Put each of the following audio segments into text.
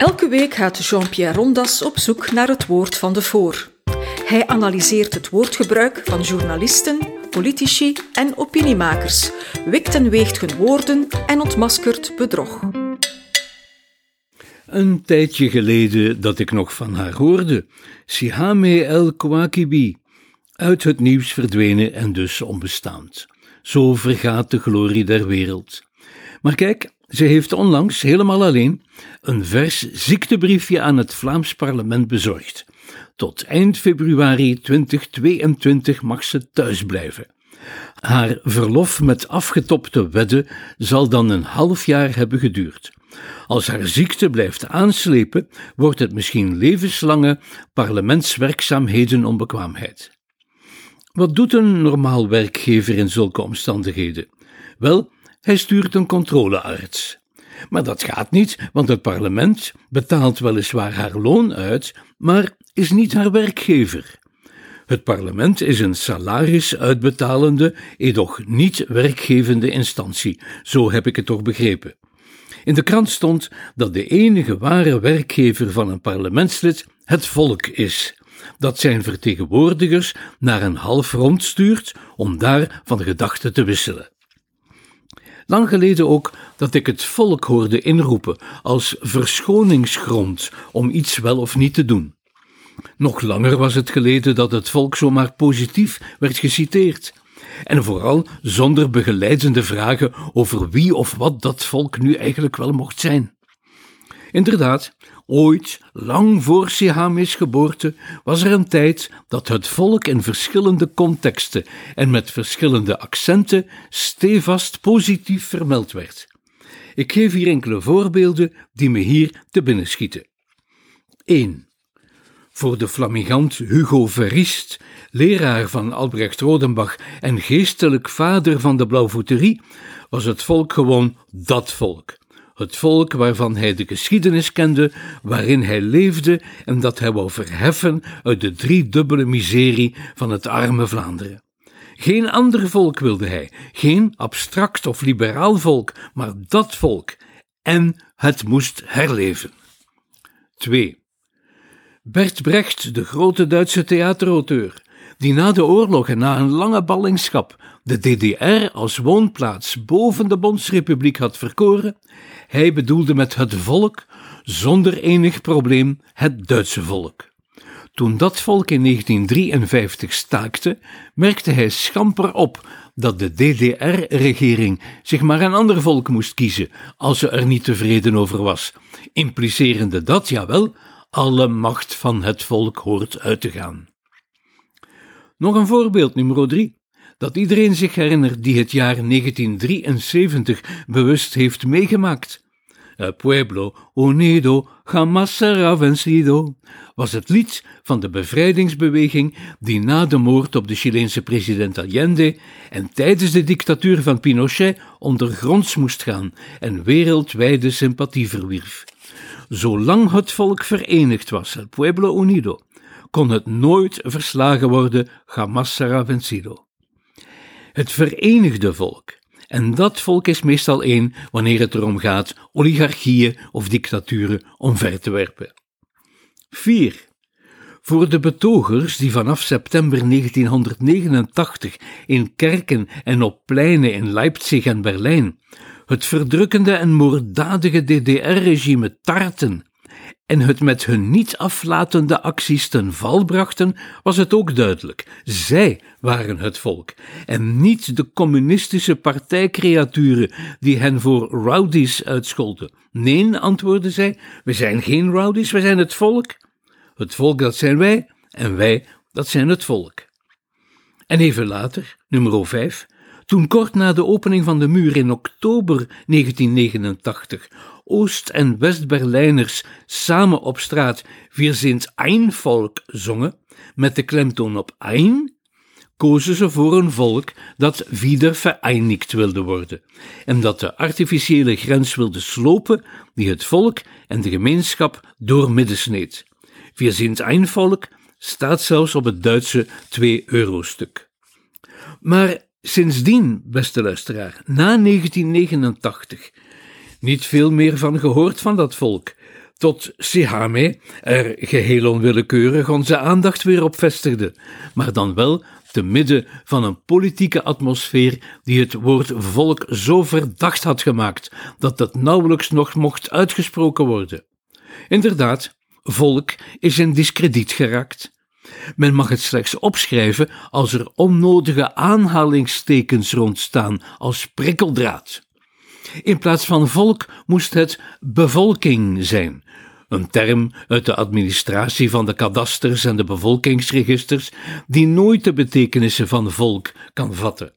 Elke week gaat Jean-Pierre Rondas op zoek naar het woord van de voor. Hij analyseert het woordgebruik van journalisten, politici en opiniemakers, wikt en weegt hun woorden en ontmaskert bedrog. Een tijdje geleden dat ik nog van haar hoorde, Sihame El Kouakibi, uit het nieuws verdwenen en dus onbestaand. Zo vergaat de glorie der wereld. Maar kijk, ze heeft onlangs helemaal alleen een vers ziektebriefje aan het Vlaams parlement bezorgd. Tot eind februari 2022 mag ze thuis blijven. Haar verlof met afgetopte wedden zal dan een half jaar hebben geduurd. Als haar ziekte blijft aanslepen, wordt het misschien levenslange parlementswerkzaamheden onbekwaamheid. Wat doet een normaal werkgever in zulke omstandigheden? Wel, hij stuurt een controlearts. Maar dat gaat niet, want het parlement betaalt weliswaar haar loon uit, maar is niet haar werkgever. Het parlement is een salaris uitbetalende, edoch niet werkgevende instantie, zo heb ik het toch begrepen. In de krant stond dat de enige ware werkgever van een parlementslid het volk is, dat zijn vertegenwoordigers naar een half rond stuurt om daar van gedachten te wisselen. Lang geleden ook dat ik het volk hoorde inroepen als verschoningsgrond om iets wel of niet te doen. Nog langer was het geleden dat het volk zomaar positief werd geciteerd. En vooral zonder begeleidende vragen over wie of wat dat volk nu eigenlijk wel mocht zijn. Inderdaad, ooit, lang voor Sihamis geboorte, was er een tijd dat het volk in verschillende contexten en met verschillende accenten stevast positief vermeld werd. Ik geef hier enkele voorbeelden die me hier te binnen schieten. 1. Voor de flamigant Hugo Verriest, leraar van Albrecht Rodenbach en geestelijk vader van de Blauwvoeterie, was het volk gewoon dat volk het volk waarvan hij de geschiedenis kende, waarin hij leefde en dat hij wou verheffen uit de driedubbele miserie van het arme Vlaanderen. Geen ander volk wilde hij, geen abstract of liberaal volk, maar dat volk. En het moest herleven. 2. Bert Brecht, de grote Duitse theaterauteur, die na de oorlog en na een lange ballingschap de DDR als woonplaats boven de Bondsrepubliek had verkoren, hij bedoelde met het volk zonder enig probleem het Duitse volk. Toen dat volk in 1953 staakte, merkte hij schamper op dat de DDR-regering zich maar een ander volk moest kiezen als ze er niet tevreden over was, implicerende dat, jawel, alle macht van het volk hoort uit te gaan. Nog een voorbeeld, nummer drie, dat iedereen zich herinnert die het jaar 1973 bewust heeft meegemaakt. El pueblo unido jamás será vencido was het lied van de bevrijdingsbeweging die na de moord op de Chileense president Allende en tijdens de dictatuur van Pinochet ondergronds moest gaan en wereldwijde sympathie verwierf. Zolang het volk verenigd was, el pueblo unido, kon het nooit verslagen worden, jamás será vencido. Het verenigde volk. En dat volk is meestal één wanneer het erom gaat oligarchieën of dictaturen omver te werpen. 4. Voor de betogers die vanaf september 1989 in kerken en op pleinen in Leipzig en Berlijn het verdrukkende en moorddadige DDR-regime tarten en het met hun niet aflatende acties ten val brachten, was het ook duidelijk. Zij waren het volk en niet de communistische partijcreaturen die hen voor rowdies uitscholden. Nee, antwoordden zij, we zijn geen rowdies, we zijn het volk. Het volk dat zijn wij en wij dat zijn het volk. En even later, nummer 5, toen kort na de opening van de muur in oktober 1989 Oost- en West-Berlijners samen op straat Wir sind ein Volk zongen, met de klemtoon op ein, kozen ze voor een volk dat wieder vereinigd wilde worden en dat de artificiële grens wilde slopen die het volk en de gemeenschap doormidden sneed. Ein Volk staat zelfs op het Duitse 2-euro-stuk. Maar sindsdien, beste luisteraar, na 1989, niet veel meer van gehoord van dat volk, tot Sihame er geheel onwillekeurig onze aandacht weer op vestigde, maar dan wel te midden van een politieke atmosfeer die het woord volk zo verdacht had gemaakt dat het nauwelijks nog mocht uitgesproken worden. Inderdaad, volk is in discrediet geraakt. Men mag het slechts opschrijven als er onnodige aanhalingstekens rondstaan als prikkeldraad. In plaats van volk moest het bevolking zijn, een term uit de administratie van de kadasters en de bevolkingsregisters, die nooit de betekenissen van volk kan vatten.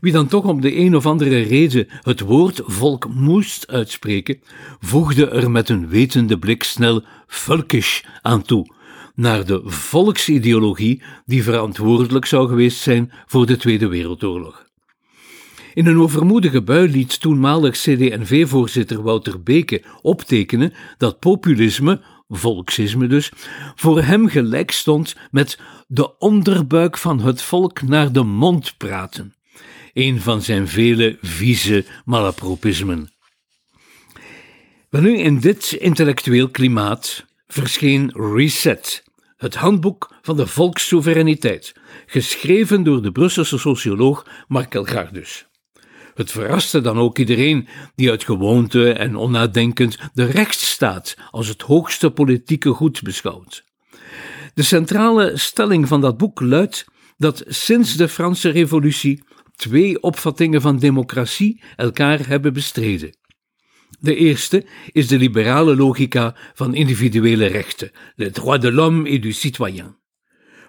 Wie dan toch om de een of andere reden het woord volk moest uitspreken, voegde er met een wetende blik snel volkisch aan toe, naar de volksideologie die verantwoordelijk zou geweest zijn voor de Tweede Wereldoorlog. In een overmoedige bui liet toenmalig CD&V-voorzitter Wouter Beke optekenen dat populisme, volksisme dus, voor hem gelijk stond met de onderbuik van het volk naar de mond praten. Een van zijn vele vieze malapropismen. nu in dit intellectueel klimaat verscheen Reset, het handboek van de volkssoevereiniteit, geschreven door de Brusselse socioloog Markel Gardus. Het verraste dan ook iedereen die uit gewoonte en onnadenkend de rechtsstaat als het hoogste politieke goed beschouwt. De centrale stelling van dat boek luidt dat sinds de Franse Revolutie twee opvattingen van democratie elkaar hebben bestreden. De eerste is de liberale logica van individuele rechten, le droit de l'homme et du citoyen.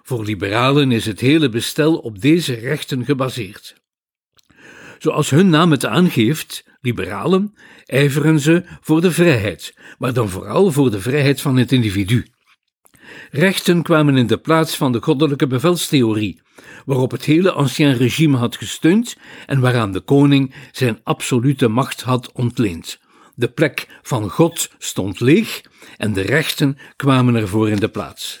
Voor liberalen is het hele bestel op deze rechten gebaseerd. Zoals hun naam het aangeeft, liberalen, ijveren ze voor de vrijheid, maar dan vooral voor de vrijheid van het individu. Rechten kwamen in de plaats van de goddelijke bevelstheorie, waarop het hele ancien regime had gesteund en waaraan de koning zijn absolute macht had ontleend. De plek van God stond leeg en de rechten kwamen ervoor in de plaats.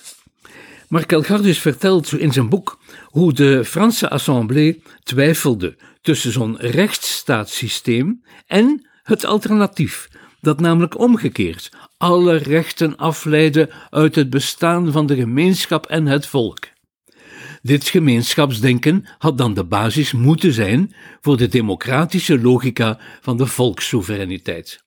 Markel Gardus vertelt in zijn boek hoe de Franse Assemblée twijfelde tussen zo'n rechtsstaatssysteem en het alternatief, dat namelijk omgekeerd alle rechten afleidde uit het bestaan van de gemeenschap en het volk. Dit gemeenschapsdenken had dan de basis moeten zijn voor de democratische logica van de volkssoevereiniteit.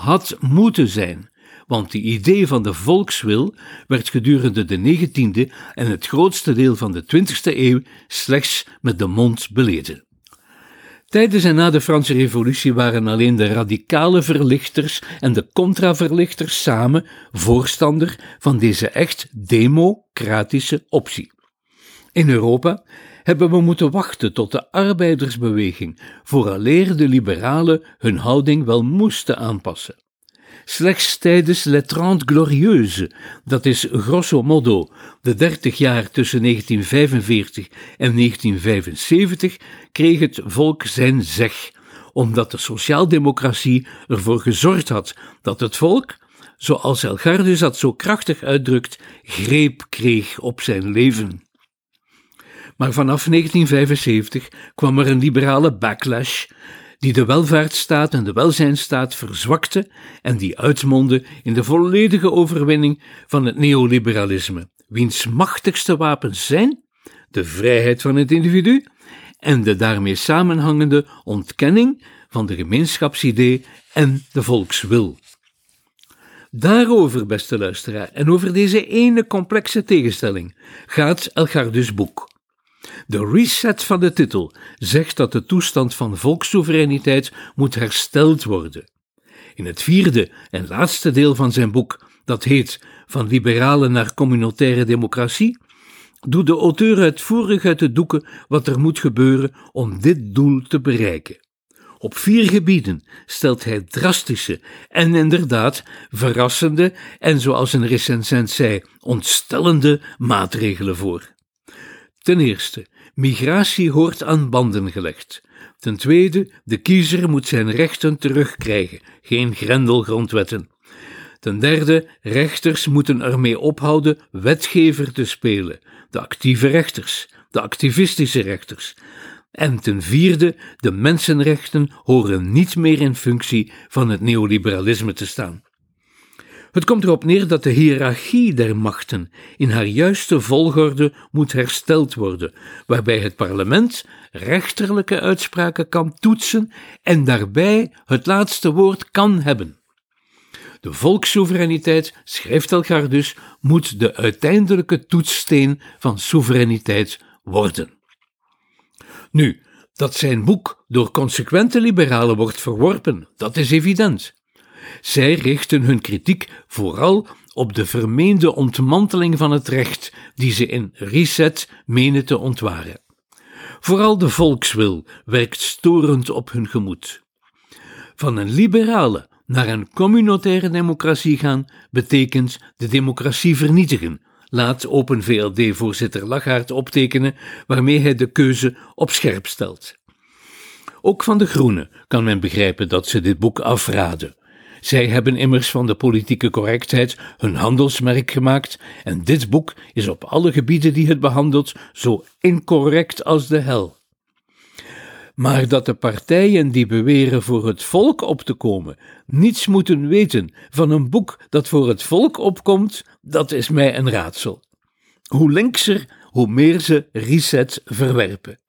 Had moeten zijn, want die idee van de volkswil werd gedurende de 19e en het grootste deel van de 20e eeuw slechts met de mond beleden. Tijdens en na de Franse Revolutie waren alleen de radicale verlichters en de contraverlichters samen voorstander van deze echt democratische optie. In Europa hebben we moeten wachten tot de arbeidersbeweging vooraleer de liberalen hun houding wel moesten aanpassen. Slechts tijdens Les Trente Glorieuses, dat is grosso modo de dertig jaar tussen 1945 en 1975, kreeg het volk zijn zeg, omdat de sociaaldemocratie ervoor gezorgd had dat het volk, zoals Elgardus dat zo krachtig uitdrukt, greep kreeg op zijn leven. Maar vanaf 1975 kwam er een liberale backlash die de welvaartsstaat en de welzijnstaat verzwakte en die uitmondde in de volledige overwinning van het neoliberalisme, wiens machtigste wapens zijn de vrijheid van het individu en de daarmee samenhangende ontkenning van de gemeenschapsidee en de volkswil. Daarover, beste luisteraar, en over deze ene complexe tegenstelling gaat Elgardus boek. De reset van de titel zegt dat de toestand van volkssoevereiniteit moet hersteld worden. In het vierde en laatste deel van zijn boek, dat heet Van liberale naar communautaire democratie, doet de auteur uitvoerig uit de doeken wat er moet gebeuren om dit doel te bereiken. Op vier gebieden stelt hij drastische en inderdaad verrassende en, zoals een recensent zei, ontstellende maatregelen voor. Ten eerste, migratie hoort aan banden gelegd. Ten tweede, de kiezer moet zijn rechten terugkrijgen, geen grendelgrondwetten. Ten derde, rechters moeten ermee ophouden wetgever te spelen, de actieve rechters, de activistische rechters. En ten vierde, de mensenrechten horen niet meer in functie van het neoliberalisme te staan. Het komt erop neer dat de hiërarchie der machten in haar juiste volgorde moet hersteld worden, waarbij het parlement rechterlijke uitspraken kan toetsen en daarbij het laatste woord kan hebben. De volkssoevereiniteit, schrijft Elgardus, moet de uiteindelijke toetssteen van soevereiniteit worden. Nu, dat zijn boek door consequente liberalen wordt verworpen, dat is evident. Zij richten hun kritiek vooral op de vermeende ontmanteling van het recht, die ze in Reset menen te ontwaren. Vooral de volkswil werkt storend op hun gemoed. Van een liberale naar een communautaire democratie gaan betekent de democratie vernietigen, laat Open VLD-voorzitter Lachaert optekenen, waarmee hij de keuze op scherp stelt. Ook van de Groenen kan men begrijpen dat ze dit boek afraden. Zij hebben immers van de politieke correctheid hun handelsmerk gemaakt en dit boek is op alle gebieden die het behandelt zo incorrect als de hel. Maar dat de partijen die beweren voor het volk op te komen niets moeten weten van een boek dat voor het volk opkomt, dat is mij een raadsel. Hoe linkser, hoe meer ze reset verwerpen.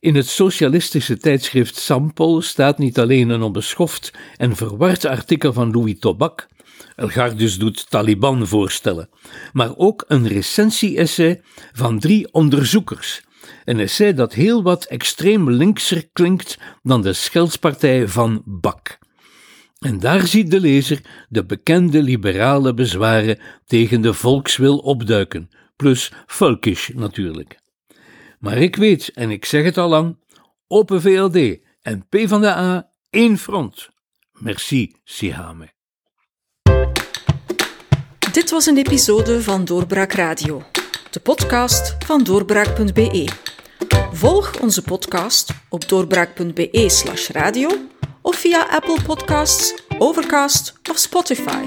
In het socialistische tijdschrift Sampol staat niet alleen een onbeschoft en verward artikel van Louis Tobak, Elgardus doet Taliban voorstellen, maar ook een recensie-essay van drie onderzoekers. Een essay dat heel wat extreem linkser klinkt dan de schelspartij van Bak. En daar ziet de lezer de bekende liberale bezwaren tegen de volkswil opduiken, plus volkisch natuurlijk. Maar ik weet, en ik zeg het al lang, Open VLD en PvdA één front. Merci, Sihame. Dit was een episode van Doorbraak Radio, de podcast van doorbraak.be. Volg onze podcast op doorbraak.be/slash radio of via Apple Podcasts, Overcast of Spotify.